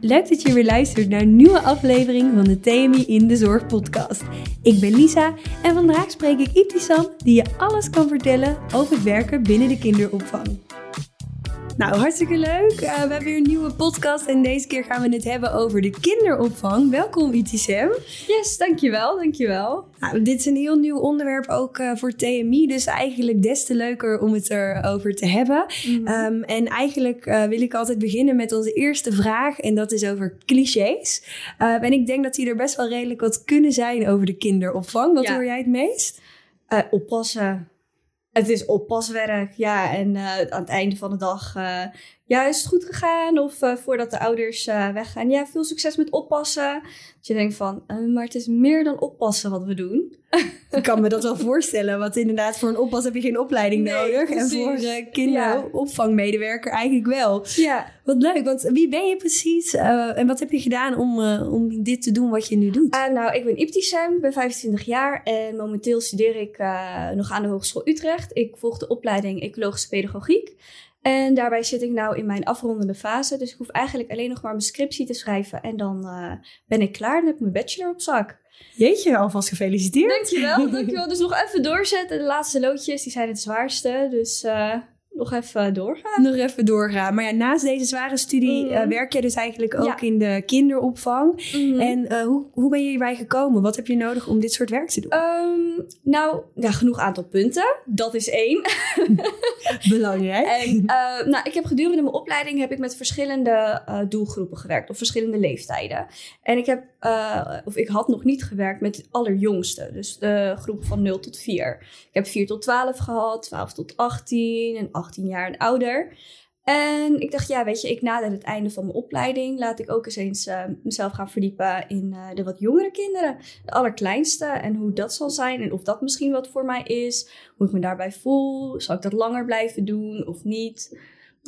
Leuk dat je weer luistert naar een nieuwe aflevering van de TMI in de Zorg podcast. Ik ben Lisa en vandaag spreek ik Ibtisam die je alles kan vertellen over het werken binnen de kinderopvang. Nou, hartstikke leuk. Uh, we hebben weer een nieuwe podcast en deze keer gaan we het hebben over de kinderopvang. Welkom Itisem. Yes, dankjewel, dankjewel. Nou, dit is een heel nieuw onderwerp ook uh, voor TMI, dus eigenlijk des te leuker om het erover te hebben. Mm -hmm. um, en eigenlijk uh, wil ik altijd beginnen met onze eerste vraag en dat is over clichés. en ik denk dat die er best wel redelijk wat kunnen zijn over de kinderopvang. Wat ja. hoor jij het meest? oppassen het is oppaswerk, ja. En uh, aan het einde van de dag, uh, ja, is het goed gegaan? Of uh, voordat de ouders weggaan, ja, veel succes met oppassen. Dat je denkt van, maar het is meer dan oppassen wat we doen. Ik kan me dat wel voorstellen, want inderdaad, voor een oppas heb je geen opleiding nee, nodig. Precies. En voor een kinderopvangmedewerker eigenlijk wel. Ja. Wat leuk, want wie ben je precies en wat heb je gedaan om, om dit te doen wat je nu doet? nou, ik ben Ibtisem, ik ben 25 jaar en momenteel studeer ik nog aan de Hogeschool Utrecht. Ik volg de opleiding Ecologische Pedagogiek. En daarbij zit ik nou in mijn afrondende fase. Dus ik hoef eigenlijk alleen nog maar mijn scriptie te schrijven. En dan uh, ben ik klaar. Dan heb ik mijn bachelor op zak. Jeetje, alvast gefeliciteerd. Dankjewel, dankjewel. Dus nog even doorzetten. De laatste loodjes, die zijn het zwaarste. Dus uh, nog even doorgaan. Nog even doorgaan. Maar ja, naast deze zware studie mm. uh, werk je dus eigenlijk ook ja. in de kinderopvang. Mm. En uh, hoe, hoe ben je hierbij gekomen? Wat heb je nodig om dit soort werk te doen? Um, nou, ja, genoeg aantal punten. Dat is één. Belangrijk. En, uh, nou, ik heb gedurende mijn opleiding heb ik met verschillende doelgroepen gewerkt. Of verschillende leeftijden. En ik heb, of ik had nog niet gewerkt met de allerjongste. Dus de groep van 0 tot 4. Ik heb 4 tot 12 gehad, 12 tot 18 en 18 jaar en ouder. En ik dacht, ja, weet je, ik nader het einde van mijn opleiding. Laat ik ook eens eens uh, mezelf gaan verdiepen in uh, de wat jongere kinderen. De allerkleinste. En hoe dat zal zijn. En of dat misschien wat voor mij is. Hoe ik me daarbij voel. Zal ik dat langer blijven doen of niet?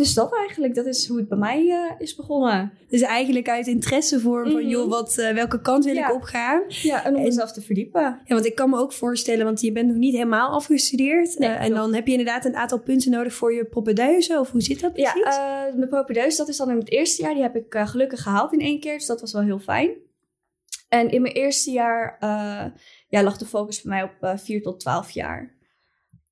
Dus dat eigenlijk, dat is hoe het bij mij uh, is begonnen. Dus eigenlijk uit interesse voor van, mm -hmm. joh, wat, uh, welke kant wil ja. ik opgaan? Ja, en om mezelf te verdiepen. Ja, want ik kan me ook voorstellen, want je bent nog niet helemaal afgestudeerd. Nee, uh, en dan heb je inderdaad een aantal punten nodig voor je propedeuse, of hoe zit dat precies? Ja, mijn propedeuse, dat is dan in het eerste jaar. Die heb ik gelukkig gehaald in één keer, dus dat was wel heel fijn. En in mijn eerste jaar ja, lag de focus bij mij op 4 tot 12 jaar.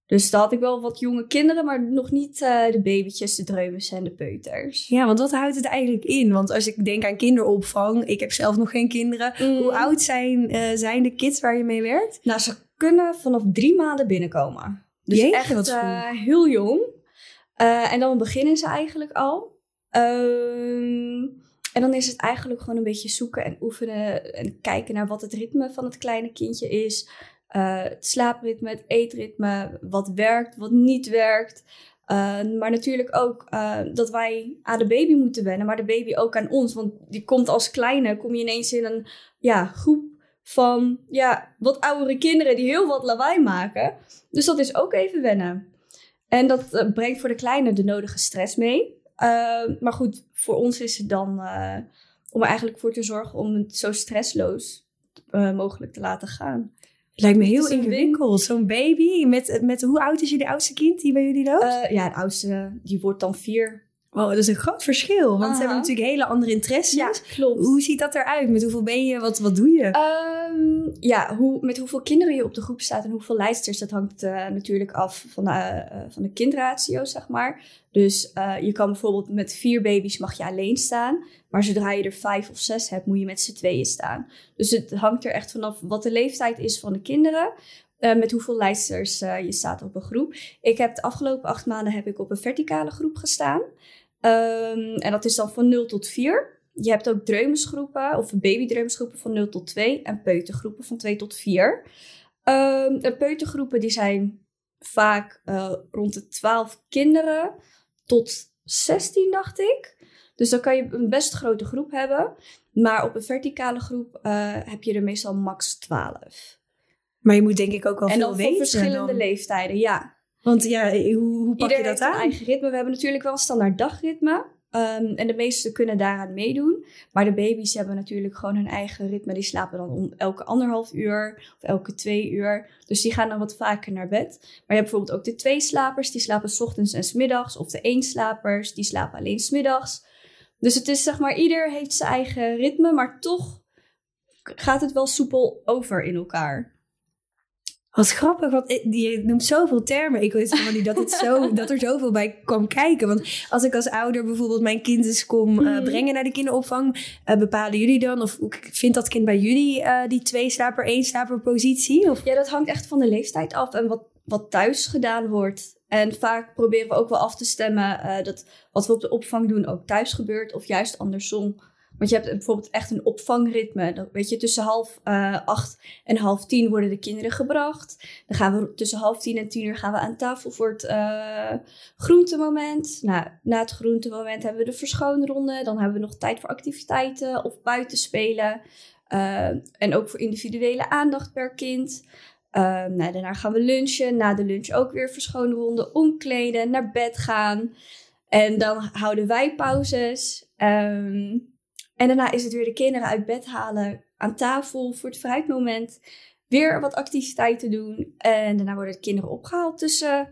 Dus daar had ik wel wat jonge kinderen, maar nog niet uh, de babytjes, de dreumes en de peuters. Ja, want wat houdt het eigenlijk in? Want als ik denk aan kinderopvang, ik heb zelf nog geen kinderen. Mm. Hoe oud zijn, uh, zijn de kids waar je mee werkt? Nou, ze kunnen vanaf drie maanden binnenkomen. Dus Jeetje, echt wat uh, heel jong. en dan beginnen ze eigenlijk al. Um, en dan is het eigenlijk gewoon een beetje zoeken en oefenen en kijken naar wat het ritme van het kleine kindje is. Uh, het slaapritme, het eetritme, wat werkt, wat niet werkt. Uh, maar natuurlijk ook uh, dat wij aan de baby moeten wennen, maar de baby ook aan ons. Want die komt als kleine, kom je ineens in een ja, groep van ja, wat oudere kinderen die heel wat lawaai maken. Dus dat is ook even wennen. En dat brengt voor de kleine de nodige stress mee. maar goed, voor ons is het dan om er eigenlijk voor te zorgen om het zo stressloos mogelijk te laten gaan. Lijkt me heel ingewikkeld. Zo'n baby. Met, met hoe oud is jullie oudste kind die bij jullie loopt? Uh, ja, de oudste die wordt dan vier. Dat is een groot verschil. Want ze hebben natuurlijk hele andere interesses. Ja, klopt. Hoe ziet dat eruit? Met hoeveel ben je? Wat, wat doe je? Um, ja, hoe, met hoeveel kinderen je op de groep staat en hoeveel leidsters, dat hangt uh, natuurlijk af van de, uh, van de kindratio, zeg maar. Dus je kan bijvoorbeeld met vier baby's mag je alleen staan. Maar zodra je er vijf of zes hebt, moet je met z'n tweeën staan. Dus het hangt er echt vanaf wat de leeftijd is van de kinderen. Uh, met hoeveel leidsters uh, je staat op een groep. Ik heb de afgelopen acht maanden heb ik op een verticale groep gestaan. Um, en dat is dan van 0 tot 4. Je hebt ook dreumesgroepen of babydreumesgroepen van 0 tot 2 en peutergroepen van 2 tot 4. Um, de peutergroepen die zijn vaak uh, rond de 12 kinderen tot 16, dacht ik. Dus dan kan je een best grote groep hebben. Maar op een verticale groep uh, heb je er meestal max 12. Maar je moet denk ik ook wel en veel dan weten. voor verschillende dan. leeftijden, ja. Want ja, hoe, hoe pak je dat heeft een aan? eigen ritme. We hebben natuurlijk wel een standaard dagritme. Um, en de meesten kunnen daaraan meedoen. Maar de baby's hebben natuurlijk gewoon hun eigen ritme. Die slapen dan om elke anderhalf uur of elke twee uur. Dus die gaan dan wat vaker naar bed. Maar je hebt bijvoorbeeld ook de twee slapers. Die slapen s ochtends en s middags. Of de één slapers. Die slapen alleen s middags. Dus het is zeg maar, ieder heeft zijn eigen ritme, maar toch gaat het wel soepel over in elkaar. Wat grappig, want je noemt zoveel termen. Ik wist helemaal niet dat, het zo, dat er zoveel bij kwam kijken. Want als ik als ouder bijvoorbeeld mijn kind eens kom uh, brengen naar de kinderopvang, uh, bepalen jullie dan of vindt dat kind bij jullie uh, die twee slaper, één slaper positie? Of? Ja, dat hangt echt van de leeftijd af en wat, wat thuis gedaan wordt. En vaak proberen we ook wel af te stemmen dat wat we op de opvang doen ook thuis gebeurt of juist andersom. Want je hebt bijvoorbeeld echt een opvangritme. Weet je, tussen half uh, acht en half tien worden de kinderen gebracht. Dan gaan we tussen half tien en tien uur gaan we aan tafel voor het uh, groentemoment. Nou, na het groentemoment hebben we de verschoonronde. Dan hebben we nog tijd voor activiteiten of buitenspelen. Uh, en ook voor individuele aandacht per kind. nou, daarna gaan we lunchen. Na de lunch ook weer verschoonronde, omkleden, naar bed gaan. En dan houden wij pauzes. Um, en daarna is het weer de kinderen uit bed halen, aan tafel voor het fruitmoment. Weer wat activiteiten doen. En daarna worden de kinderen opgehaald tussen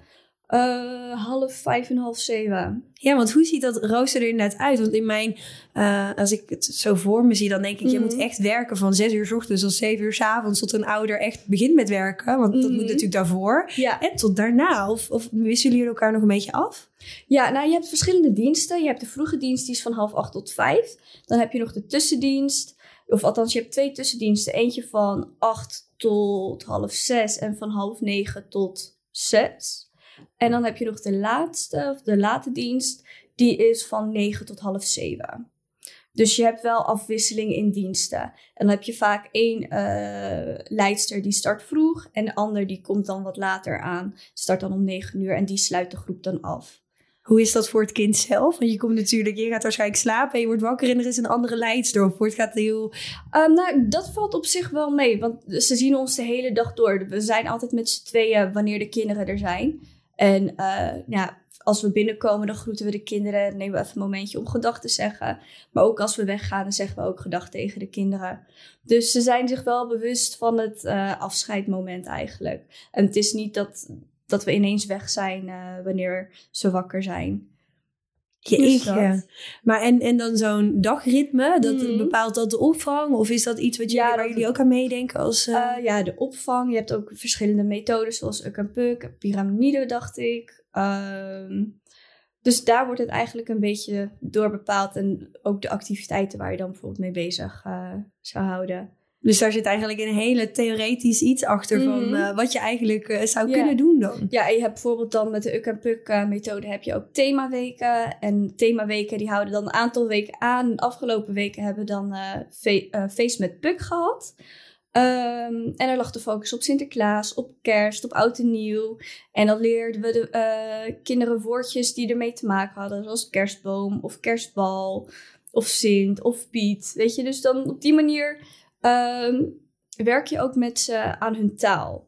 uh, half vijf en half zeven. Ja, want hoe ziet dat rooster er inderdaad uit? Want in mijn, uh, als ik het zo voor me zie, dan denk ik, mm -hmm. je moet mhm. echt werken van zes uur s ochtends tot zeven uur s avonds tot een ouder echt begint met werken. Want dat mm -hmm. moet natuurlijk daarvoor. Ja. En tot daarna. Of, of wisselen jullie elkaar nog een beetje af? Ja, nou je hebt verschillende diensten. Je hebt de vroege dienst, die is van half acht tot vijf. Dan heb je nog de tussendienst. Of althans, je hebt twee tussendiensten. Eentje van acht tot half zes en van half negen tot zes. En dan heb je nog de laatste, of de late dienst, die is van 9 tot half 7. Dus je hebt wel afwisseling in diensten. En dan heb je vaak één uh, leidster die start vroeg en de ander die komt dan wat later aan. Start dan om 9 uur en die sluit de groep dan af. Hoe is dat voor het kind zelf? Want je komt natuurlijk, je gaat waarschijnlijk slapen en je wordt wakker en er is een andere leidster. Of het gaat heel. Um, nou, dat valt op zich wel mee, want ze zien ons de hele dag door. We zijn altijd met z'n tweeën wanneer de kinderen er zijn. En uh, ja, als we binnenkomen, dan groeten we de kinderen. nemen we even een momentje om gedag te zeggen. Maar ook als we weggaan, dan zeggen we ook gedag tegen de kinderen. Dus ze zijn zich wel bewust van het uh, afscheidmoment eigenlijk. En het is niet dat, dat we ineens weg zijn uh, wanneer ze wakker zijn. Jeetje. Maar en, en dan zo'n dagritme, dat mm. bepaalt dat de opvang? Of is dat iets wat jullie, ja, waar jullie ook aan meedenken? Als, uh... Uh, ja, de opvang. Je hebt ook verschillende methodes, zoals Uk en Puk, piramide, dacht ik. Um, dus daar wordt het eigenlijk een beetje door bepaald. En ook de activiteiten waar je dan bijvoorbeeld mee bezig uh, zou houden. Dus daar zit eigenlijk een hele theoretisch iets achter van mhm. uh, wat je eigenlijk uh, zou kunnen doen dan. Ja, en je hebt bijvoorbeeld dan met de Uk en Puk uh, methode heb je ook themaweken. En themaweken die houden dan een aantal weken aan. De afgelopen weken hebben we dan fe feest met Puk gehad. Um, en er lag de focus op Sinterklaas, op kerst, op oud en nieuw. En dan leerden we de kinderen woordjes die ermee te maken hadden. Zoals kerstboom of kerstbal of Sint of Piet. Weet je, dus dan op die manier um, werk je ook met ze aan hun taal.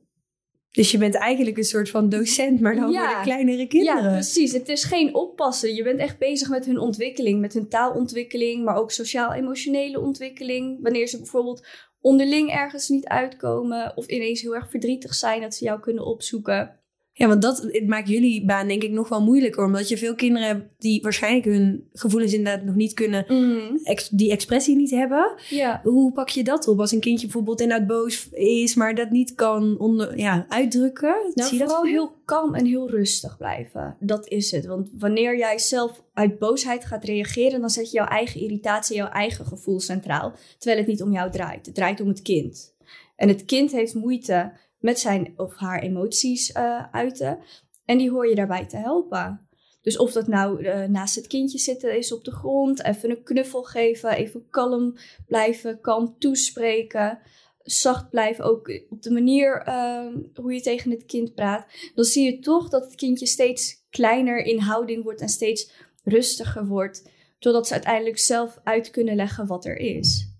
Dus je bent eigenlijk een soort van docent, maar dan ja. voor de kleinere kinderen. Ja, precies. Het is geen oppassen. Je bent echt bezig met hun ontwikkeling, met hun taalontwikkeling, maar ook sociaal-emotionele ontwikkeling. Wanneer ze bijvoorbeeld onderling ergens niet uitkomen of ineens heel erg verdrietig zijn, dat ze jou kunnen opzoeken. Ja, want dat maakt jullie baan denk ik nog wel moeilijker. Omdat je veel kinderen hebt die waarschijnlijk hun gevoelens inderdaad nog niet kunnen... Mm. Ex, die expressie niet hebben. Ja. Hoe pak je dat op als een kindje bijvoorbeeld inderdaad boos is... maar dat niet kan onder, ja, uitdrukken? Nou, Zie vooral dat? heel kalm en heel rustig blijven. Dat is het. Want wanneer jij zelf uit boosheid gaat reageren... dan zet je jouw eigen irritatie, jouw eigen gevoel centraal. Terwijl het niet om jou draait. Het draait om het kind. En het kind heeft moeite met zijn of haar emoties uh, uiten. En die hoor je daarbij te helpen. Dus of dat nou uh, naast het kindje zitten is op de grond, even een knuffel geven, even kalm blijven, kalm toespreken, zacht blijven, ook op de manier uh, hoe je tegen het kind praat. Dan zie je toch dat het kindje steeds kleiner in houding wordt en steeds rustiger wordt, totdat ze uiteindelijk zelf uit kunnen leggen wat er is.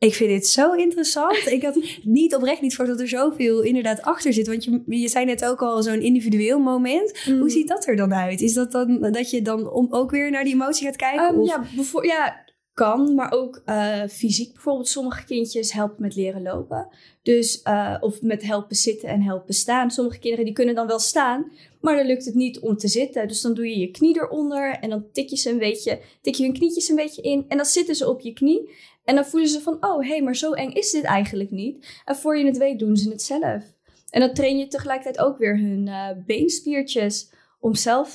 Ik vind dit zo interessant. Ik had niet oprecht niet voor dat er zoveel inderdaad achter zit. Want je, je zei net ook al zo'n individueel moment. Mm. Hoe ziet dat er dan uit? Is dat dan dat je dan om, ook weer naar die emotie gaat kijken? Um, of? Ja, ja, kan, maar ook uh, fysiek. Bijvoorbeeld sommige kindjes helpen met leren lopen. Dus, uh, of met helpen zitten en helpen staan. Sommige kinderen die kunnen dan wel staan, maar dan lukt het niet om te zitten. Dus dan doe je je knie eronder en dan tik je, ze een beetje, tik je hun knietjes een beetje in. En dan zitten ze op je knie. En dan voelen ze van, oh hé, hey, maar zo eng is dit eigenlijk niet. En voor je het weet doen ze het zelf. En dan train je tegelijkertijd ook weer hun uh, beenspiertjes om zelf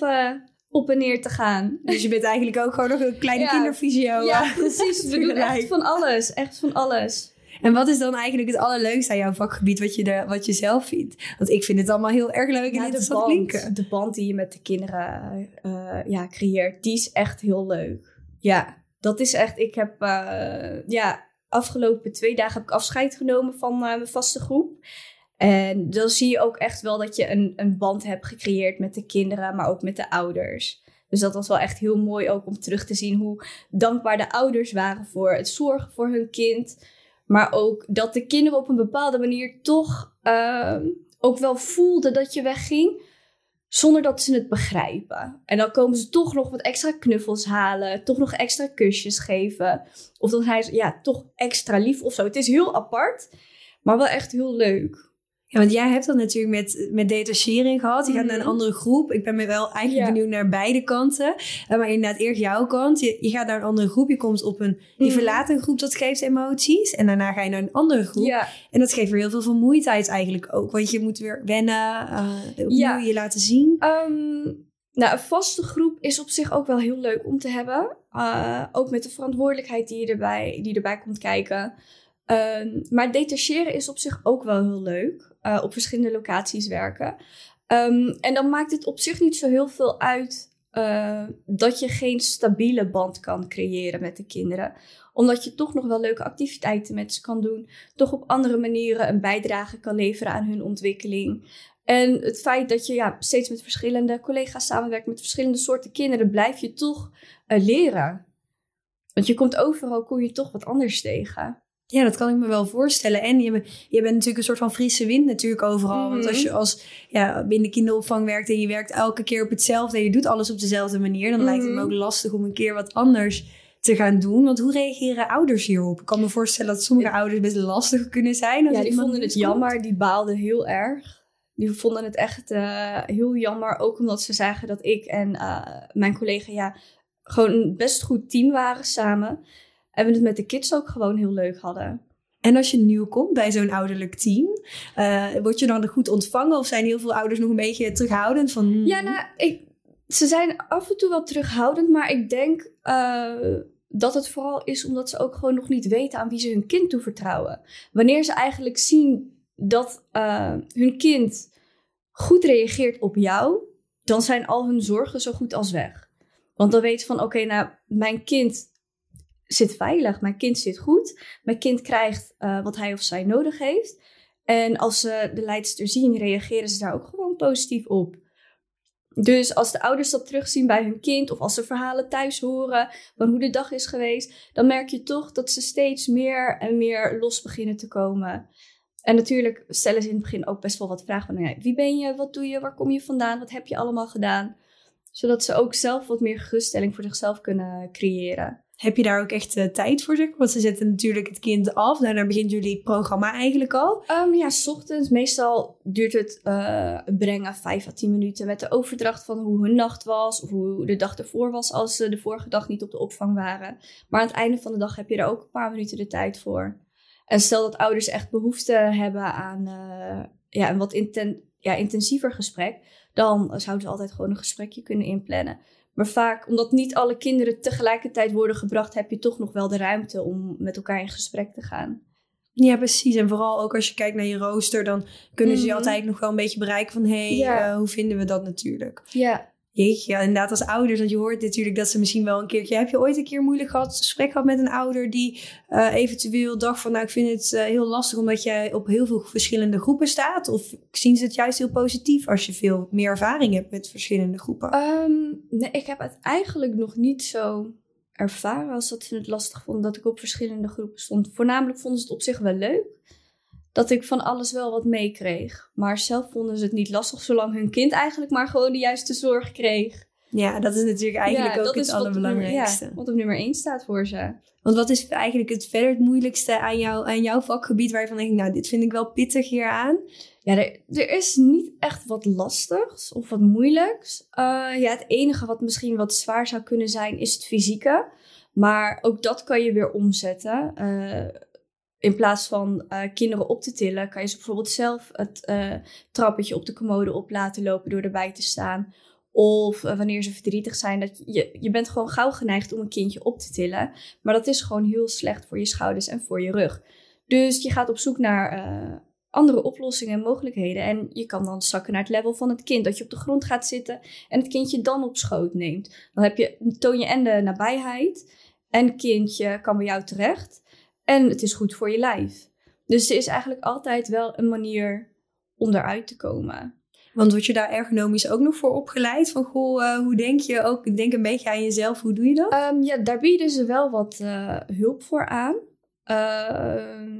op en neer te gaan. Dus je bent eigenlijk ook gewoon nog een kleine ja, kinderfysio. Ja, precies. We doen echt van alles. Echt van alles. En wat is dan eigenlijk het allerleukste aan jouw vakgebied wat je, er, wat je zelf vindt? Want ik vind het allemaal heel erg leuk en ja, interessant klinken. De band die je met de kinderen uh, ja, creëert, die is echt heel leuk. Ja, dat is echt... Ik heb uh, ja, afgelopen twee dagen heb ik afscheid genomen van uh, mijn vaste groep. En dan zie je ook echt wel dat je een, een band hebt gecreëerd met de kinderen, maar ook met de ouders. Dus dat was wel echt heel mooi ook om terug te zien hoe dankbaar de ouders waren voor het zorgen voor hun kind. Maar ook dat de kinderen op een bepaalde manier toch uh, ook wel voelden dat je wegging. Zonder dat ze het begrijpen. En dan komen ze toch nog wat extra knuffels halen. Toch nog extra kusjes geven. Of dan zijn ze ja, toch extra lief of zo. Het is heel apart. Maar wel echt heel leuk. Ja, want jij hebt dat natuurlijk met, met detachering gehad. Je gaat naar een mhm. andere groep. Ik ben me wel eigenlijk benieuwd naar beide kanten. Uh, maar inderdaad, eerst jouw kant. Je, je gaat naar een andere groep. Je komt op een... Je mhm. verlaat een groep, dat geeft emoties. En daarna ga je naar een andere groep. Ja. En dat geeft weer heel veel vermoeidheid eigenlijk ook. Want je moet weer wennen. Uh, opnieuw je laten zien. Um, nou, een vaste groep is op zich ook wel heel leuk om te hebben. Uh, ook met de verantwoordelijkheid die, je erbij, die erbij komt kijken. Um, maar detacheren is op zich ook wel heel leuk. Uh, op verschillende locaties werken. Um, en dan maakt het op zich niet zo heel veel uit uh, dat je geen stabiele band kan creëren met de kinderen. Omdat je toch nog wel leuke activiteiten met ze kan doen. Toch op andere manieren een bijdrage kan leveren aan hun ontwikkeling. En het feit dat je ja, steeds met verschillende collega's samenwerkt, met verschillende soorten kinderen, blijf je toch uh, leren. Want je komt overal, kom je toch wat anders tegen. Ja, dat kan ik me wel voorstellen. En je, je bent natuurlijk een soort van frisse wind natuurlijk overal. Want als je mhm. als ja, binnen kinderopvang werkt en je werkt elke keer op hetzelfde en je doet alles op dezelfde manier, dan lijkt het me mhm. ook lastig om een keer wat anders te gaan doen. Want hoe reageren ouders hierop? Ik kan me voorstellen dat sommige ouders best lastig kunnen zijn. Als ja, die vonden het jammer, die baalden heel erg. Die vonden het echt uh, heel jammer, ook omdat ze zagen dat ik en uh, mijn collega ja, gewoon een best goed team waren samen. En we het met de kids ook gewoon heel leuk hadden. En als je nieuw komt bij zo'n ouderlijk team, uh, word je dan goed ontvangen? Of zijn heel veel ouders nog een beetje terughoudend? Van, hmm? Ja, nou, ik, ze zijn af en toe wel terughoudend, maar ik denk uh, dat het vooral is omdat ze ook gewoon nog niet weten aan wie ze hun kind toevertrouwen. Wanneer ze eigenlijk zien dat uh, hun kind goed reageert op jou, dan zijn al hun zorgen zo goed als weg. Want dan weten van, oké, nou, mijn kind zit veilig, mijn kind zit goed, mijn kind krijgt uh, wat hij of zij nodig heeft. En als ze de leidster zien, reageren ze daar ook gewoon positief op. Dus als de ouders dat terugzien bij hun kind, of als ze verhalen thuis horen van hoe de dag is geweest, dan merk je toch dat ze steeds meer en meer los beginnen te komen. En natuurlijk stellen ze in het begin ook best wel wat vragen van, nou wie ben je, wat doe je, waar kom je vandaan, wat heb je allemaal gedaan? Zodat ze ook zelf wat meer geruststelling voor zichzelf kunnen creëren. Heb je daar ook echt uh, tijd voor? Zeg? Want ze zetten natuurlijk het kind af. Daarna begint jullie programma eigenlijk al. Um, ja, s ochtends. Meestal duurt het uh, brengen 5 à 10 minuten met de overdracht van hoe hun nacht was. Of hoe de dag ervoor was als ze de vorige dag niet op de opvang waren. Maar aan het einde van de dag heb je er ook een paar minuten de tijd voor. En stel dat ouders echt behoefte hebben aan uh, ja, een wat inten ja, intensiever gesprek. Dan zouden ze altijd gewoon een gesprekje kunnen inplannen. Maar vaak, omdat niet alle kinderen tegelijkertijd worden gebracht, heb je toch nog wel de ruimte om met elkaar in gesprek te gaan. Ja, precies. En vooral ook als je kijkt naar je rooster, dan kunnen ze je mhm. altijd nog wel een beetje bereiken van hé, hey, eh, hoe vinden we dat natuurlijk? Ja. Jeetje, ja, inderdaad als ouders, want je hoort natuurlijk dat ze misschien wel een keertje... Heb je ooit een keer moeilijk gehad, gesprek gehad met een ouder die uh, eventueel dacht van... nou, ik vind het uh, heel lastig omdat jij op heel veel verschillende groepen staat? Of zien ze het juist heel positief als je veel meer ervaring hebt met verschillende groepen? Um, nee, ik heb het eigenlijk nog niet zo ervaren als dat ze het lastig vonden dat ik op verschillende groepen stond. Voornamelijk vonden ze het op zich wel leuk dat ik van alles wel wat meekreeg. Maar zelf vonden ze het niet lastig, zolang hun kind eigenlijk maar gewoon de juiste zorg kreeg. Ja, dat is natuurlijk eigenlijk ook het allerbelangrijkste. ja, wat op nummer 1 staat voor ze. Want wat is eigenlijk het verder het moeilijkste aan, jou, aan jouw vakgebied waar je van denkt, nou, dit vind ik wel pittig hier aan? Ja, er, er is niet echt wat lastigs of wat moeilijks. Uh, ja, het enige wat misschien wat zwaar zou kunnen zijn, is het fysieke. Maar ook dat kan je weer omzetten. Uh, in plaats van uh, kinderen op te tillen, kan je ze bijvoorbeeld zelf het trappetje op de commode op laten lopen door erbij te staan. Of wanneer ze verdrietig zijn, dat je, je bent gewoon gauw geneigd om een kindje op te tillen. Maar dat is gewoon heel slecht voor je schouders en voor je rug. Dus je gaat op zoek naar andere oplossingen en mogelijkheden. En je kan dan zakken naar het level van het kind. Dat je op de grond gaat zitten en het kindje dan op schoot neemt. Dan heb je, toon je en de nabijheid. En het kindje kan bij jou terecht. En het is goed voor je lijf. Dus er is eigenlijk altijd wel een manier om eruit te komen. Want word je daar ergonomisch ook nog voor opgeleid? Van goh, uh, hoe denk je ook? Denk een beetje aan jezelf. Hoe doe je dat? Um, ja, daar bieden ze wel wat uh, hulp voor aan. Uh,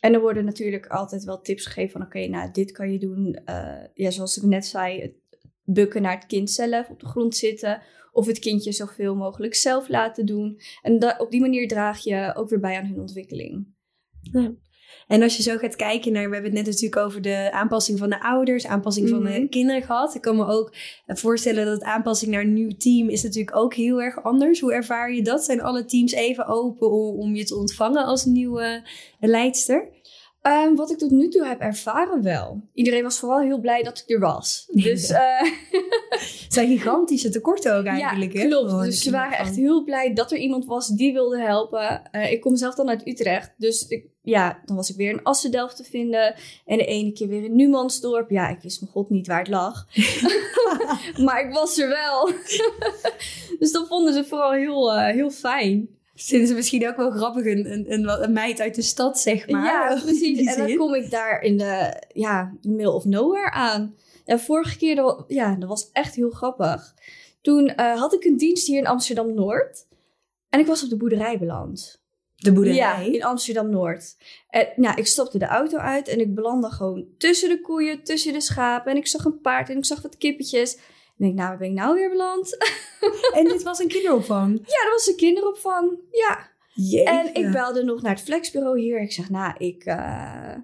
en er worden natuurlijk altijd wel tips gegeven van oké, nou dit kan je doen. Uh, ja, zoals ik net zei, bukken naar het kind zelf, op de grond zitten. Of het kindje zoveel mogelijk zelf laten doen. En op die manier draag je ook weer bij aan hun ontwikkeling. Ja. En als je zo gaat kijken naar, we hebben het net natuurlijk over de aanpassing van de ouders, aanpassing van de mhm. kinderen gehad. Ik kan me ook voorstellen dat aanpassing naar een nieuw team is natuurlijk ook heel erg anders. Hoe ervaar je dat? Zijn alle teams even open om, om je te ontvangen als nieuwe leidster? Um, wat ik tot nu toe heb ervaren wel. Iedereen was vooral heel blij dat ik er was. Dus, uh... zijn gigantische tekorten ook eigenlijk. Ja, klopt. Oh, dus ze waren echt heel blij dat er iemand was die wilde helpen. Uh, ik kom zelf dan uit Utrecht. Dus ik, ja, dan was ik weer in Assendelft te vinden. En de ene keer weer in Numansdorp. Ja, ik wist mijn god niet waar het lag. maar ik was er wel. dus dat vonden ze vooral heel, uh, heel fijn. Ze misschien ook wel grappig, een, een, een, meid uit de stad, zeg maar. Ja, precies. En dan kom ik daar in de, ja, middle of nowhere aan. En vorige keer, dat, ja, dat was echt heel grappig. Toen uh, had ik een dienst hier in Amsterdam-Noord. En ik was op de boerderij beland. De boerderij? Ja, in Amsterdam-Noord. En nou, ik stopte de auto uit en ik belandde gewoon tussen de koeien, tussen de schapen. En ik zag een paard en ik zag wat kippetjes. En ik, nou, waar ben ik nou weer beland? En dit was een kinderopvang? Ja, dat was een kinderopvang. Ja. En ik belde nog naar het flexbureau hier. Ik zeg, nou, ik, uh,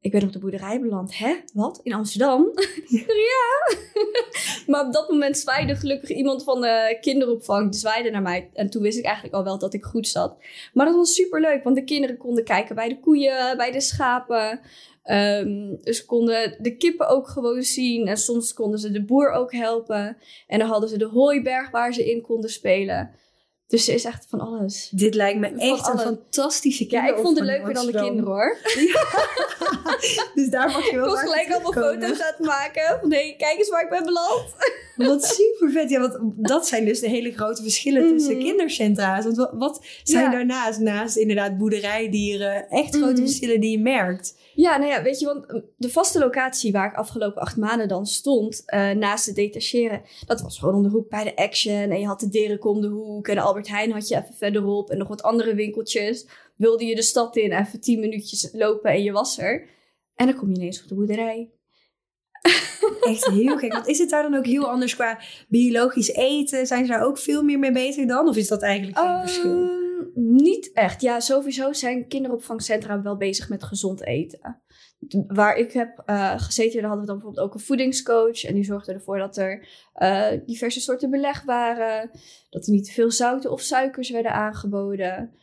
ik ben op de boerderij beland. Hè? Wat? In Amsterdam? ja. maar op dat moment zwaaide gelukkig iemand van de kinderopvang. zwaaide naar mij. En toen wist ik eigenlijk al wel dat ik goed zat. Maar dat was super leuk, want de kinderen konden kijken bij de koeien, bij de schapen. Um, dus konden de kippen ook gewoon zien. En soms konden ze de boer ook helpen. En dan hadden ze de hooiberg waar ze in konden spelen. Dus ze is echt van alles. Dit lijkt me echt een fantastische kinder. Ja, ik vond het leuker dan de kinderen hoor. dus daar mag je wel Ik was gelijk allemaal foto's aan het maken. Hey, kijk eens waar ik ben beland. Wat super vet. Ja, want dat zijn dus de hele grote verschillen tussen mhm. kindercentra's. Want wat, wat zijn daarnaast, naast inderdaad boerderijdieren, echt grote mhm. verschillen die je merkt? Ja, nou ja, weet je, want hm, de vaste locatie waar ik afgelopen acht maanden dan stond, uh, naast het detacheren, dat was gewoon om de hoek bij de Action. En je had de Derek om de hoek en de Albert Heijn had je even verderop en nog wat andere winkeltjes. Wilde je de stad in, even tien minuutjes lopen en je was er. En dan kom je ineens op de boerderij. Echt heel gek. Want is het daar dan ook heel anders qua biologisch eten? Zijn ze daar ook veel meer mee bezig dan? Of is dat eigenlijk geen uh, verschil? Niet echt. Ja, sowieso zijn kinderopvangcentra wel bezig met gezond eten. Waar ik heb uh, gezeten, daar hadden we dan bijvoorbeeld ook een voedingscoach. En die zorgde ervoor dat er uh, diverse soorten beleg waren. Dat er niet te veel zouten of suikers werden aangeboden.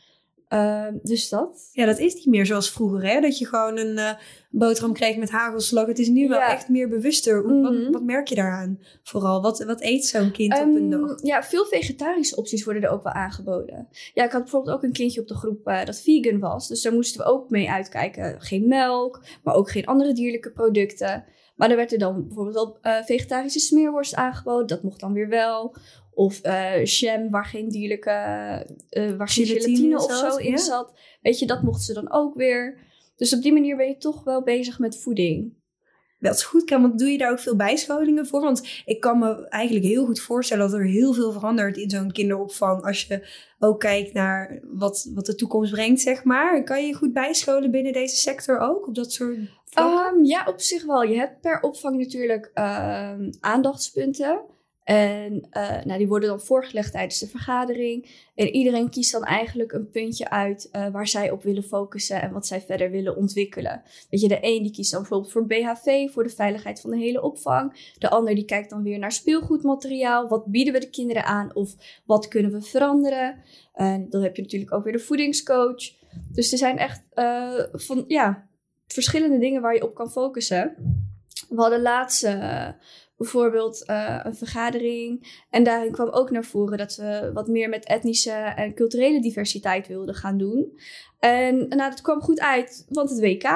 Uh, dus dat. Ja, dat is niet meer zoals vroeger, hè? Dat je gewoon een uh, boterham kreeg met hagelslag. Het is nu wel echt meer bewuster. Mm wat, mhm. wat, merk je daaraan vooral? Wat, wat eet zo'n kind um, op een ehm, dag? Ja, veel vegetarische opties worden er ook wel aangeboden. Ja, ik had bijvoorbeeld ook een kindje op de groep uh, dat vegan was. Dus daar moesten we ook mee uitkijken. Geen melk, maar ook geen andere dierlijke producten. Maar er werd er dan bijvoorbeeld wel uh, vegetarische smeerworst aangeboden. Dat mocht dan weer wel. Of uh, jam waar geen dierlijke, uh, waar geen gelatine of zo in zat. Weet je, dat mochten ze dan ook weer. Dus op die manier ben je toch wel bezig met voeding. Dat is goed, want doe je daar ook veel bijscholingen voor? Want ik kan me eigenlijk heel goed voorstellen dat er heel veel verandert in zo'n kinderopvang. Als je ook kijkt naar wat, wat de toekomst brengt, zeg maar. Kan je je goed bijscholen binnen deze sector ook? Op dat soort um, ja, op zich wel. Je hebt per opvang natuurlijk uh, aandachtspunten. En uh, nou, die worden dan voorgelegd tijdens de vergadering. En iedereen kiest dan eigenlijk een puntje uit uh, waar zij op willen focussen en wat zij verder willen ontwikkelen. Weet je, de een die kiest dan bijvoorbeeld voor BHV, voor de veiligheid van de hele opvang. De ander die kijkt dan weer naar speelgoedmateriaal. Wat bieden we de kinderen aan of wat kunnen we veranderen? En dan heb je natuurlijk ook weer de voedingscoach. Dus er zijn echt uh, van, ja, verschillende dingen waar je op kan focussen. We hadden laatst bijvoorbeeld uh, een vergadering. En daarin kwam ook naar voren dat we wat meer met etnische en culturele diversiteit wilden gaan doen. En nou, dat kwam goed uit, want het WK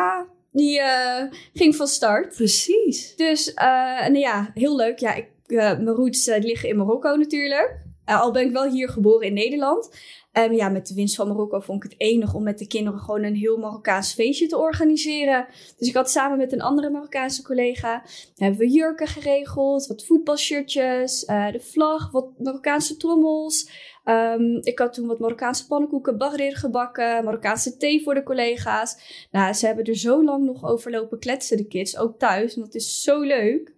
die uh, ging van start. Precies. Dus nou ja, heel leuk. Ja, ik, mijn roots liggen in Marokko natuurlijk. al ben ik wel hier geboren in Nederland. Um, ja, met de winst van Marokko vond ik het enig om met de kinderen gewoon een heel Marokkaans feestje te organiseren. Dus ik had samen met een andere Marokkaanse collega, hebben we jurken geregeld, wat voetbalshirtjes, uh, de vlag, wat Marokkaanse trommels. Um, ik had toen wat Marokkaanse pannenkoeken, bagrir gebakken, Marokkaanse thee voor de collega's. Nou, ze hebben er zo lang nog over lopen kletsen, de kids, ook thuis. En dat is zo leuk.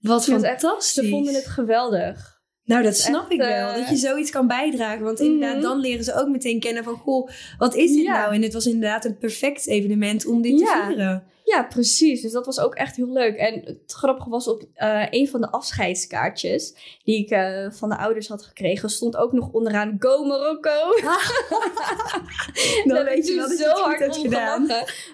Wat fantastisch. Echt, ze vonden het geweldig. Nou, dat snap ik wel. Dat je eh, zoiets kan bijdragen. Want inderdaad, mhm. dan leren ze ook meteen kennen van... Goh, wat is dit nou? En het was inderdaad een perfect evenement om dit te vieren. Ja, precies. Dus dat was ook echt heel leuk. En het grappige was op uh, een van de afscheidskaartjes die ik uh, van de ouders had gekregen, stond ook nog onderaan Go Marokko. Dan weet je zo hard gedaan.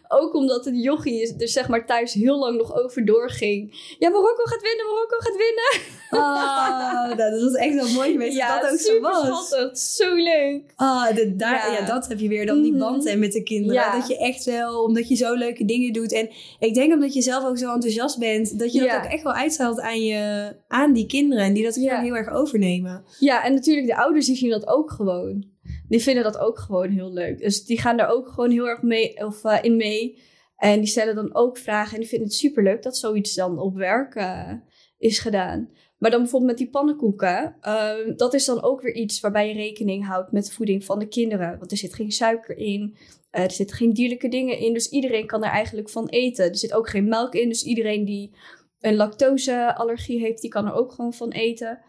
Ook omdat het jochie er zeg maar thuis heel lang nog over doorging. Ja, Marokko gaat winnen, Marokko gaat winnen. Oh, dat was echt wel mooi geweest ja, dat dat ook zo was. Schattig, zo leuk. Ah, daar, ja. dat heb je weer dan die mhm. band en met de kinderen. Dat je echt wel, omdat je zo leuke dingen doet en ik denk omdat je zelf ook zo enthousiast bent, dat je dat ook echt wel uitstelt aan, je, aan die kinderen. En die dat gewoon heel erg overnemen. Ja, en natuurlijk de ouders die zien dat ook gewoon. Die vinden dat ook gewoon heel leuk. Dus die gaan daar ook gewoon heel erg mee, of, uh, in mee. En die stellen dan ook vragen. En die vinden het superleuk dat zoiets dan op werk uh, is gedaan. Maar dan bijvoorbeeld met die pannenkoeken. Uh, dat is dan ook weer iets waarbij je rekening houdt met de voeding van de kinderen. Want er zit geen suiker in. Uh, er zitten geen dierlijke dingen in, dus iedereen kan er eigenlijk van eten. Er zit ook geen melk in, dus iedereen die een lactoseallergie heeft, die kan er ook gewoon van eten.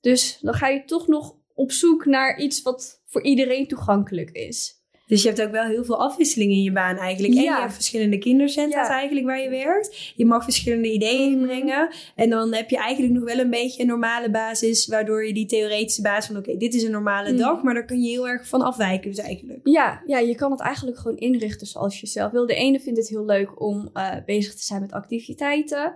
Dus dan ga je toch nog op zoek naar iets wat voor iedereen toegankelijk is. Dus je hebt ook wel heel veel afwisseling in je baan eigenlijk. En je hebt verschillende kindercentra's eigenlijk waar je werkt. Je mag verschillende ideeën mhm. inbrengen. En dan heb je eigenlijk nog wel een beetje een normale basis. Waardoor je die theoretische basis van oké, dit is een normale mhm. dag. Maar daar kun je heel erg van afwijken dus eigenlijk. Ja, ja, je kan het eigenlijk gewoon inrichten zoals je zelf wil. De ene vindt het heel leuk om uh, bezig te zijn met activiteiten.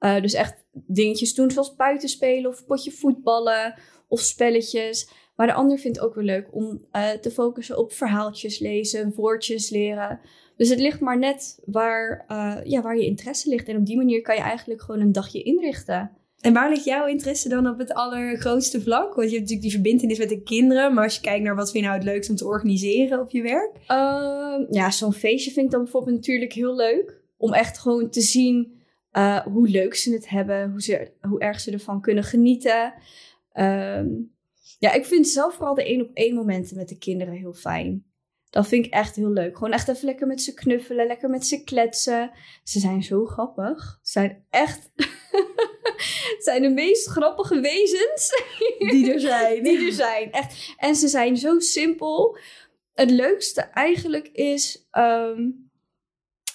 Uh, dus echt dingetjes doen zoals buitenspelen of potje voetballen of spelletjes. Maar de ander vindt het ook weer leuk om uh, te focussen op verhaaltjes lezen, woordjes leren. Dus het ligt maar net waar, uh, ja, waar je interesse ligt. En op die manier kan je eigenlijk gewoon een dagje inrichten. En waar ligt jouw interesse dan op het allergrootste vlak? Want je hebt natuurlijk die verbindenis met de kinderen. Maar als je kijkt naar wat vind je nou het leukst om te organiseren op je werk? Uh, ja, zo'n feestje vind ik dan bijvoorbeeld natuurlijk heel leuk. Om echt gewoon te zien uh, hoe leuk ze het hebben. Hoe, ze, hoe erg ze ervan kunnen genieten. Ehm, ja, ik vind zelf vooral de één op één momenten met de kinderen heel fijn. Dat vind ik echt heel leuk. Gewoon echt even lekker met ze knuffelen, lekker met ze kletsen. Ze zijn zo grappig. Ze zijn echt. zijn de meest grappige wezens. Die er zijn. Die er zijn. Echt. En ze zijn zo simpel. Het leukste eigenlijk is ehm,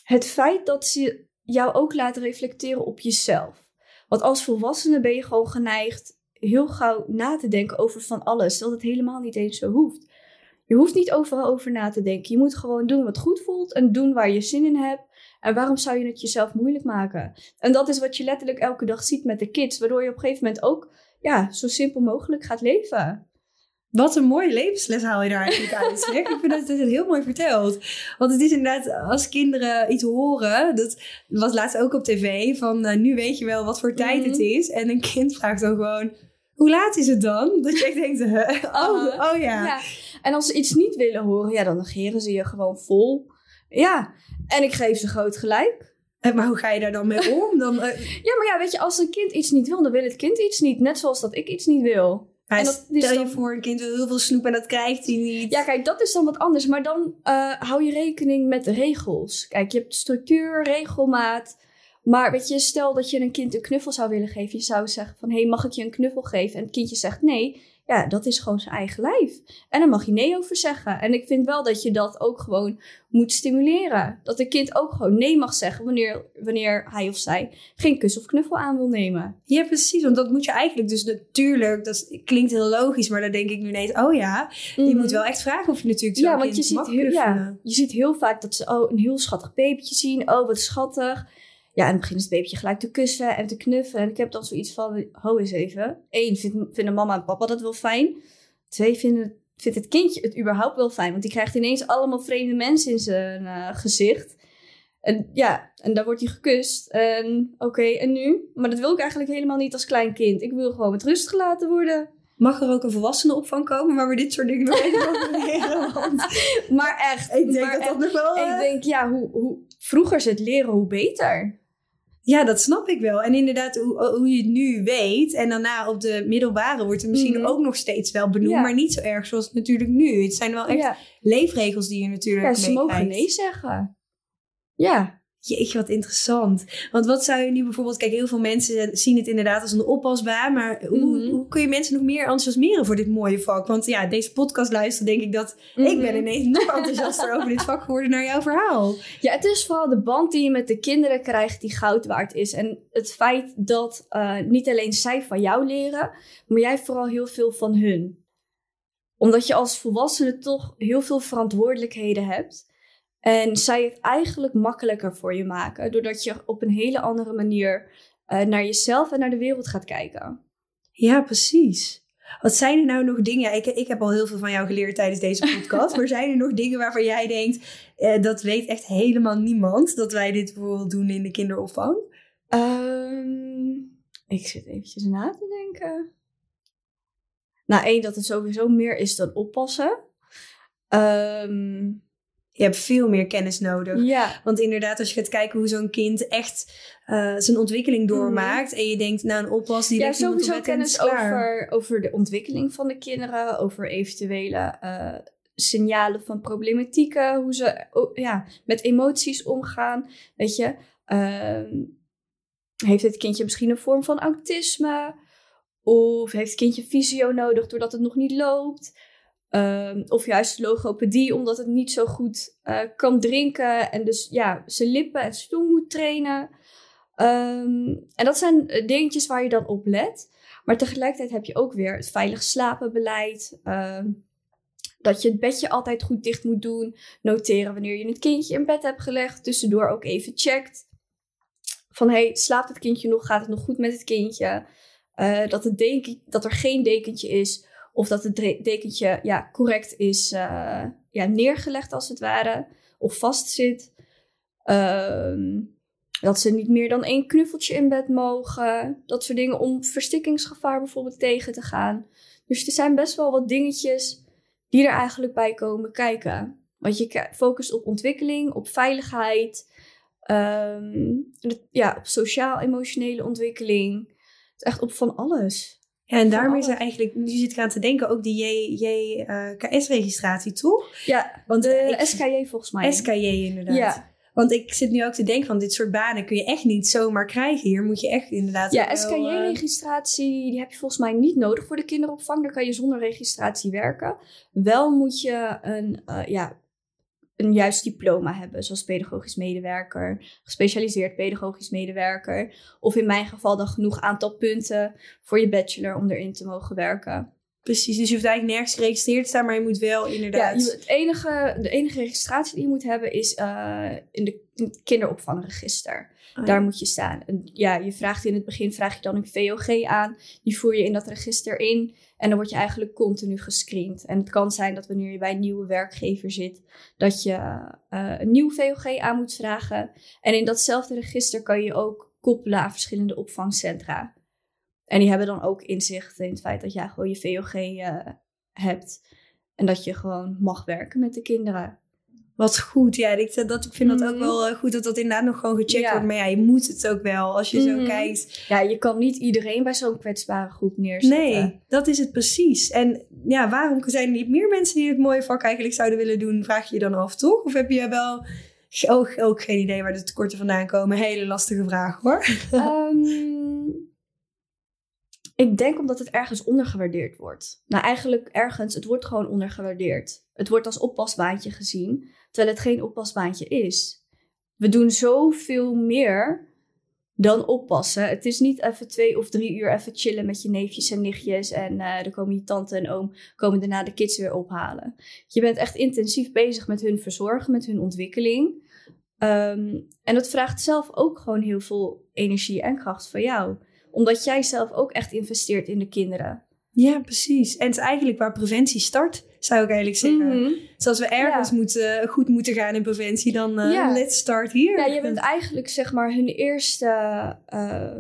het feit dat ze jou ook laten reflecteren op jezelf. Want als volwassene ben je gewoon geneigd heel gauw na te denken over van alles, terwijl het helemaal niet eens zo hoeft. Je hoeft niet overal over na te denken. Je moet gewoon doen wat goed voelt en doen waar je zin in hebt. En waarom zou je het jezelf moeilijk maken? En dat is wat je letterlijk elke dag ziet met de kids, waardoor je op een gegeven moment ook ja, zo simpel mogelijk gaat leven. Wat een mooie levensles haal je daar eigenlijk uit. ik vind dat het heel mooi verteld. Want het is inderdaad, als kinderen iets horen, dat was laatst ook op tv, van uh, nu weet je wel wat voor tijd het mhm. is. En een kind vraagt dan gewoon, hoe laat is het dan? Dat je echt denkt, oh, oh ja. ja. En als ze iets niet willen horen, ja, dan negeren ze je gewoon vol. Ja, en ik geef ze groot gelijk. En maar hoe ga je daar dan mee om? Dan, eh, Ja, maar ja, weet je, als een kind iets niet wil, dan wil het kind iets niet. Net zoals dat ik iets niet wil. en dat, stel je voor, een kind wil heel veel snoep en dat krijgt hij niet. Ja, kijk, dat is dan wat anders. Maar dan uh, hou je rekening met de regels. Kijk, je hebt structuur, regelmaat. Maar weet je, stel dat je een kind een knuffel zou willen geven. Je zou zeggen van, hé, hey, mag ik je een knuffel geven? En het kindje zegt nee. Ja, dat is gewoon zijn eigen lijf. En daar mag je nee over zeggen. En ik vind wel dat je dat ook gewoon moet stimuleren. Dat een kind ook gewoon nee mag zeggen wanneer, wanneer hij of zij geen kus of knuffel aan wil nemen. Ja, precies. Want dat moet je eigenlijk dus natuurlijk, dat klinkt heel logisch, maar dan denk ik nu ineens, oh ja, je Mhm. moet wel echt vragen of je natuurlijk zo'n Ja, want je ziet, mag heel, ja, je ziet heel vaak dat ze oh, een heel schattig babytje zien. Oh, wat schattig. Ja, en dan begint het babytje gelijk te kussen en te knuffelen. En ik heb dan zoiets van, ho eens even. Eén, vind- vinden mama en papa dat wel fijn. Twee, vinden, vindt het kindje het überhaupt wel fijn. Want die krijgt ineens allemaal vreemde mensen in zijn eh, gezicht. En ja, en daar wordt hij gekust. En oké, en nu? Maar dat wil ik eigenlijk helemaal niet als klein kind. Ik wil gewoon met rust gelaten worden. Mag er ook een volwassenenopvang komen waar we dit soort dingen nog even over leren? Want Maar echt. ik denk dat dat nog wel... eh, Ik denk, ja, hoe, hoe vroeger ze het leren, hoe beter. Ja, dat snap ik wel. En inderdaad, hoe, hoe je het nu weet. En daarna op de middelbare wordt het misschien Mhm. ook nog steeds wel benoemd. Ja. Maar niet zo erg zoals het natuurlijk nu. Het zijn wel echt ja, leefregels die je natuurlijk ja, ze mogen nee zeggen. Ja. Jeetje, wat interessant. Want wat zou je nu bijvoorbeeld... Kijk, heel veel mensen zien het inderdaad als een oppasbaan. Maar hoe, Mhm. hoe kun je mensen nog meer enthousiasmeren voor dit mooie vak? Want ja, deze podcast luisteren denk ik dat... Ik Mhm. ben ineens nog enthousiaster over dit vak geworden naar jouw verhaal. Ja, het is vooral de band die je met de kinderen krijgt die goud waard is. En het feit dat eh, niet alleen zij van jou leren, maar jij vooral heel veel van hun. Omdat je als volwassene toch heel veel verantwoordelijkheden hebt. En zij het eigenlijk makkelijker voor je maken. Doordat je op een hele andere manier eh, naar jezelf en naar de wereld gaat kijken. Ja, precies. Wat zijn er nou nog dingen? Ik, ik heb al heel veel van jou geleerd tijdens deze podcast. maar zijn er nog dingen waarvan jij denkt... eh, dat weet echt helemaal niemand... dat wij dit bijvoorbeeld doen in de kinderopvang? Ehm, ik zit eventjes na te denken. Nou, één, dat het sowieso meer is dan oppassen. Ehm, Je hebt veel meer kennis nodig. ja, Want inderdaad, als je gaat kijken hoe zo'n kind echt eh, zijn ontwikkeling doormaakt... en je denkt, nou een oppas die Mhm. ja sowieso kennis over, over de ontwikkeling van de kinderen. Over eventuele eh, signalen van problematieken. Hoe ze oh, ja, met emoties omgaan. Weet je, Ehm, heeft het kindje misschien een vorm van autisme? Of heeft het kindje fysio nodig doordat het nog niet loopt? Ehm, of juist logopedie omdat het niet zo goed eh, kan drinken en dus ja, zijn lippen en tong moet trainen. Ehm, en dat zijn eh, dingetjes waar je dan op let. Maar tegelijkertijd heb je ook weer het veilig slapenbeleid. ehm, dat je het bedje altijd goed dicht moet doen. Noteren wanneer je het kindje in bed hebt gelegd. Tussendoor ook even checkt. Van hey, slaapt het kindje nog? Gaat het nog goed met het kindje? Eh, dat, het deken, dat er geen dekentje is. Of dat het dekentje ja, correct is eh, ja, neergelegd als het ware. Of vastzit. Ehm, dat ze niet meer dan één knuffeltje in bed mogen. Dat soort dingen om verstikkingsgevaar bijvoorbeeld tegen te gaan. Dus er zijn best wel wat dingetjes die er eigenlijk bij komen kijken. Want je focust op ontwikkeling, op veiligheid. ehm, ja, op sociaal-emotionele ontwikkeling. Het is echt op van alles. Ja, en daarmee is er alles. eigenlijk, nu zit ik aan te denken, ook die JKS-registratie, toch? Ja, Want de ik- SKJ volgens mij. SKJ inderdaad. Ja. Want ik zit nu ook te denken van dit soort banen kun je echt niet zomaar krijgen. Hier moet je echt inderdaad Ja, wel, eh, SKJ-registratie die heb je volgens mij niet nodig voor de kinderopvang. Daar kan je zonder registratie werken. Wel moet je een, eh, ja, een juist diploma hebben, zoals pedagogisch medewerker, gespecialiseerd pedagogisch medewerker. Of in mijn geval dan genoeg aantal punten voor je bachelor om erin te mogen werken. Precies, dus je hoeft eigenlijk nergens geregistreerd te staan, maar je moet wel Ja, inderdaad... je- het enige, de enige registratie die je moet hebben is eh, in, de, in het kinderopvangregister. Oh, Daar ja. moet je staan. En ja, je vraagt in het begin vraag je dan een VOG aan. Die voer je in dat register in. En dan word je eigenlijk continu gescreend. En het kan zijn dat wanneer je bij een nieuwe werkgever zit, dat je eh, een nieuw VOG aan moet vragen. En in datzelfde register kan je ook koppelen aan verschillende opvangcentra. En die hebben dan ook inzicht in het feit dat jij gewoon je VOG eh, hebt. En dat je gewoon mag werken met de kinderen. Wat goed, ja. Ik, dat, ik vind dat ook Mhm. wel eh, goed dat dat inderdaad nog gewoon gecheckt Ja. wordt. Maar ja, je moet het ook wel als je zo Mhm. kijkt. Ja, je kan niet iedereen bij zo'n kwetsbare groep neerzetten. Nee, dat is het precies. En ja, waarom zijn er niet meer mensen die het mooie vak eigenlijk zouden willen doen? Vraag je je dan af, toch? Of heb je wel Ook, ook geen idee waar de tekorten vandaan komen. Hele lastige vraag hoor. Ehm, ik denk omdat het ergens ondergewaardeerd wordt. Nou, eigenlijk ergens, het wordt gewoon ondergewaardeerd. Het wordt als oppasbaantje gezien, terwijl het geen oppasbaantje is. We doen zoveel meer dan oppassen. Het is niet even twee of drie uur even chillen met je neefjes en nichtjes. En uh, dan komen je tante en oom komen daarna de kids weer ophalen. Je bent echt intensief bezig met hun verzorgen, met hun ontwikkeling. Um, en dat vraagt zelf ook gewoon heel veel energie en kracht van jou. Omdat jij zelf ook echt investeert in de kinderen. Ja, precies. En het is eigenlijk waar preventie start, zou ik eigenlijk zeggen. Mm -hmm. Dus als we ergens moeten, goed moeten gaan in preventie, dan uh, ja. let's start hier. Ja, je bent eigenlijk zeg maar hun eerste uh,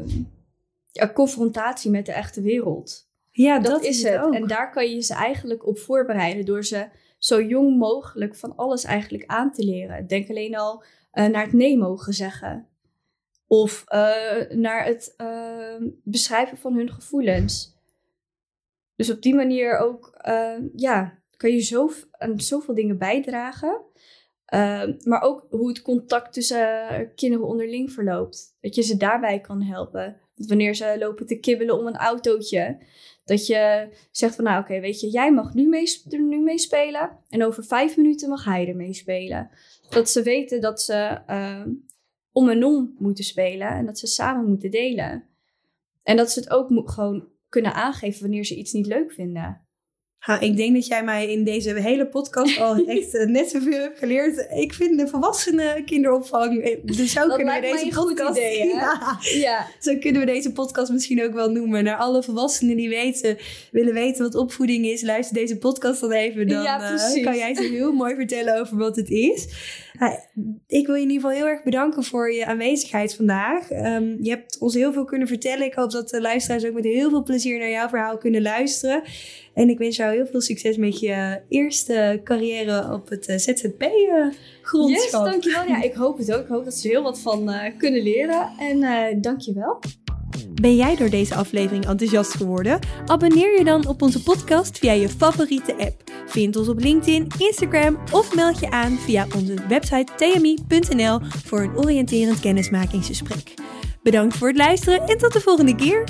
ja, confrontatie met de echte wereld. Ja, dat, dat is het. Ook. En daar kan je ze eigenlijk op voorbereiden door ze zo jong mogelijk van alles eigenlijk aan te leren. Denk alleen al uh, naar het nee mogen zeggen. Of naar het beschrijven van hun gevoelens. Dus op die manier ook, uh, ja, kan je zo, aan zoveel dingen bijdragen. Uh, maar ook hoe het contact tussen uh, kinderen onderling verloopt. Dat je ze daarbij kan helpen. Wanneer ze lopen te kibbelen om een autootje. Dat je zegt van nou oké, weet je, jij mag nu, mee, er nu meespelen. En over vijf minuten mag hij er meespelen. Dat ze weten dat ze ehm, om en om moeten spelen. En dat ze samen moeten delen. En dat ze het ook gewoon kunnen aangeven wanneer ze iets niet leuk vinden. Ha, ik denk dat jij mij in deze hele podcast al echt uh, net zoveel hebt geleerd. Ik vind de volwassenen kinderopvang. Eh, dus zo kunnen we deze podcast. Idee, ja, ja. Zo kunnen we deze podcast misschien ook wel noemen. Naar alle volwassenen die weten, willen weten wat opvoeding is. Luister deze podcast dan even. Dan ja, uh, kan jij ze heel mooi vertellen over wat het is. Nou, ik wil je in ieder geval heel erg bedanken voor je aanwezigheid vandaag. Um, je hebt ons heel veel kunnen vertellen. Ik hoop dat de luisteraars ook met heel veel plezier naar jouw verhaal kunnen luisteren. En ik wens jou heel veel succes met je eerste carrière op het ZZP-grondschap. yes, dankjewel. Ja, ik hoop het ook. Ik hoop dat ze heel wat van uh, kunnen leren. En uh, dankjewel. Ben jij door deze aflevering enthousiast geworden? Abonneer je dan op onze podcast via je favoriete app. Vind ons op LinkedIn, Instagram of meld je aan via onze website tmi.nl voor een oriënterend kennismakingsgesprek. Bedankt voor het luisteren en tot de volgende keer.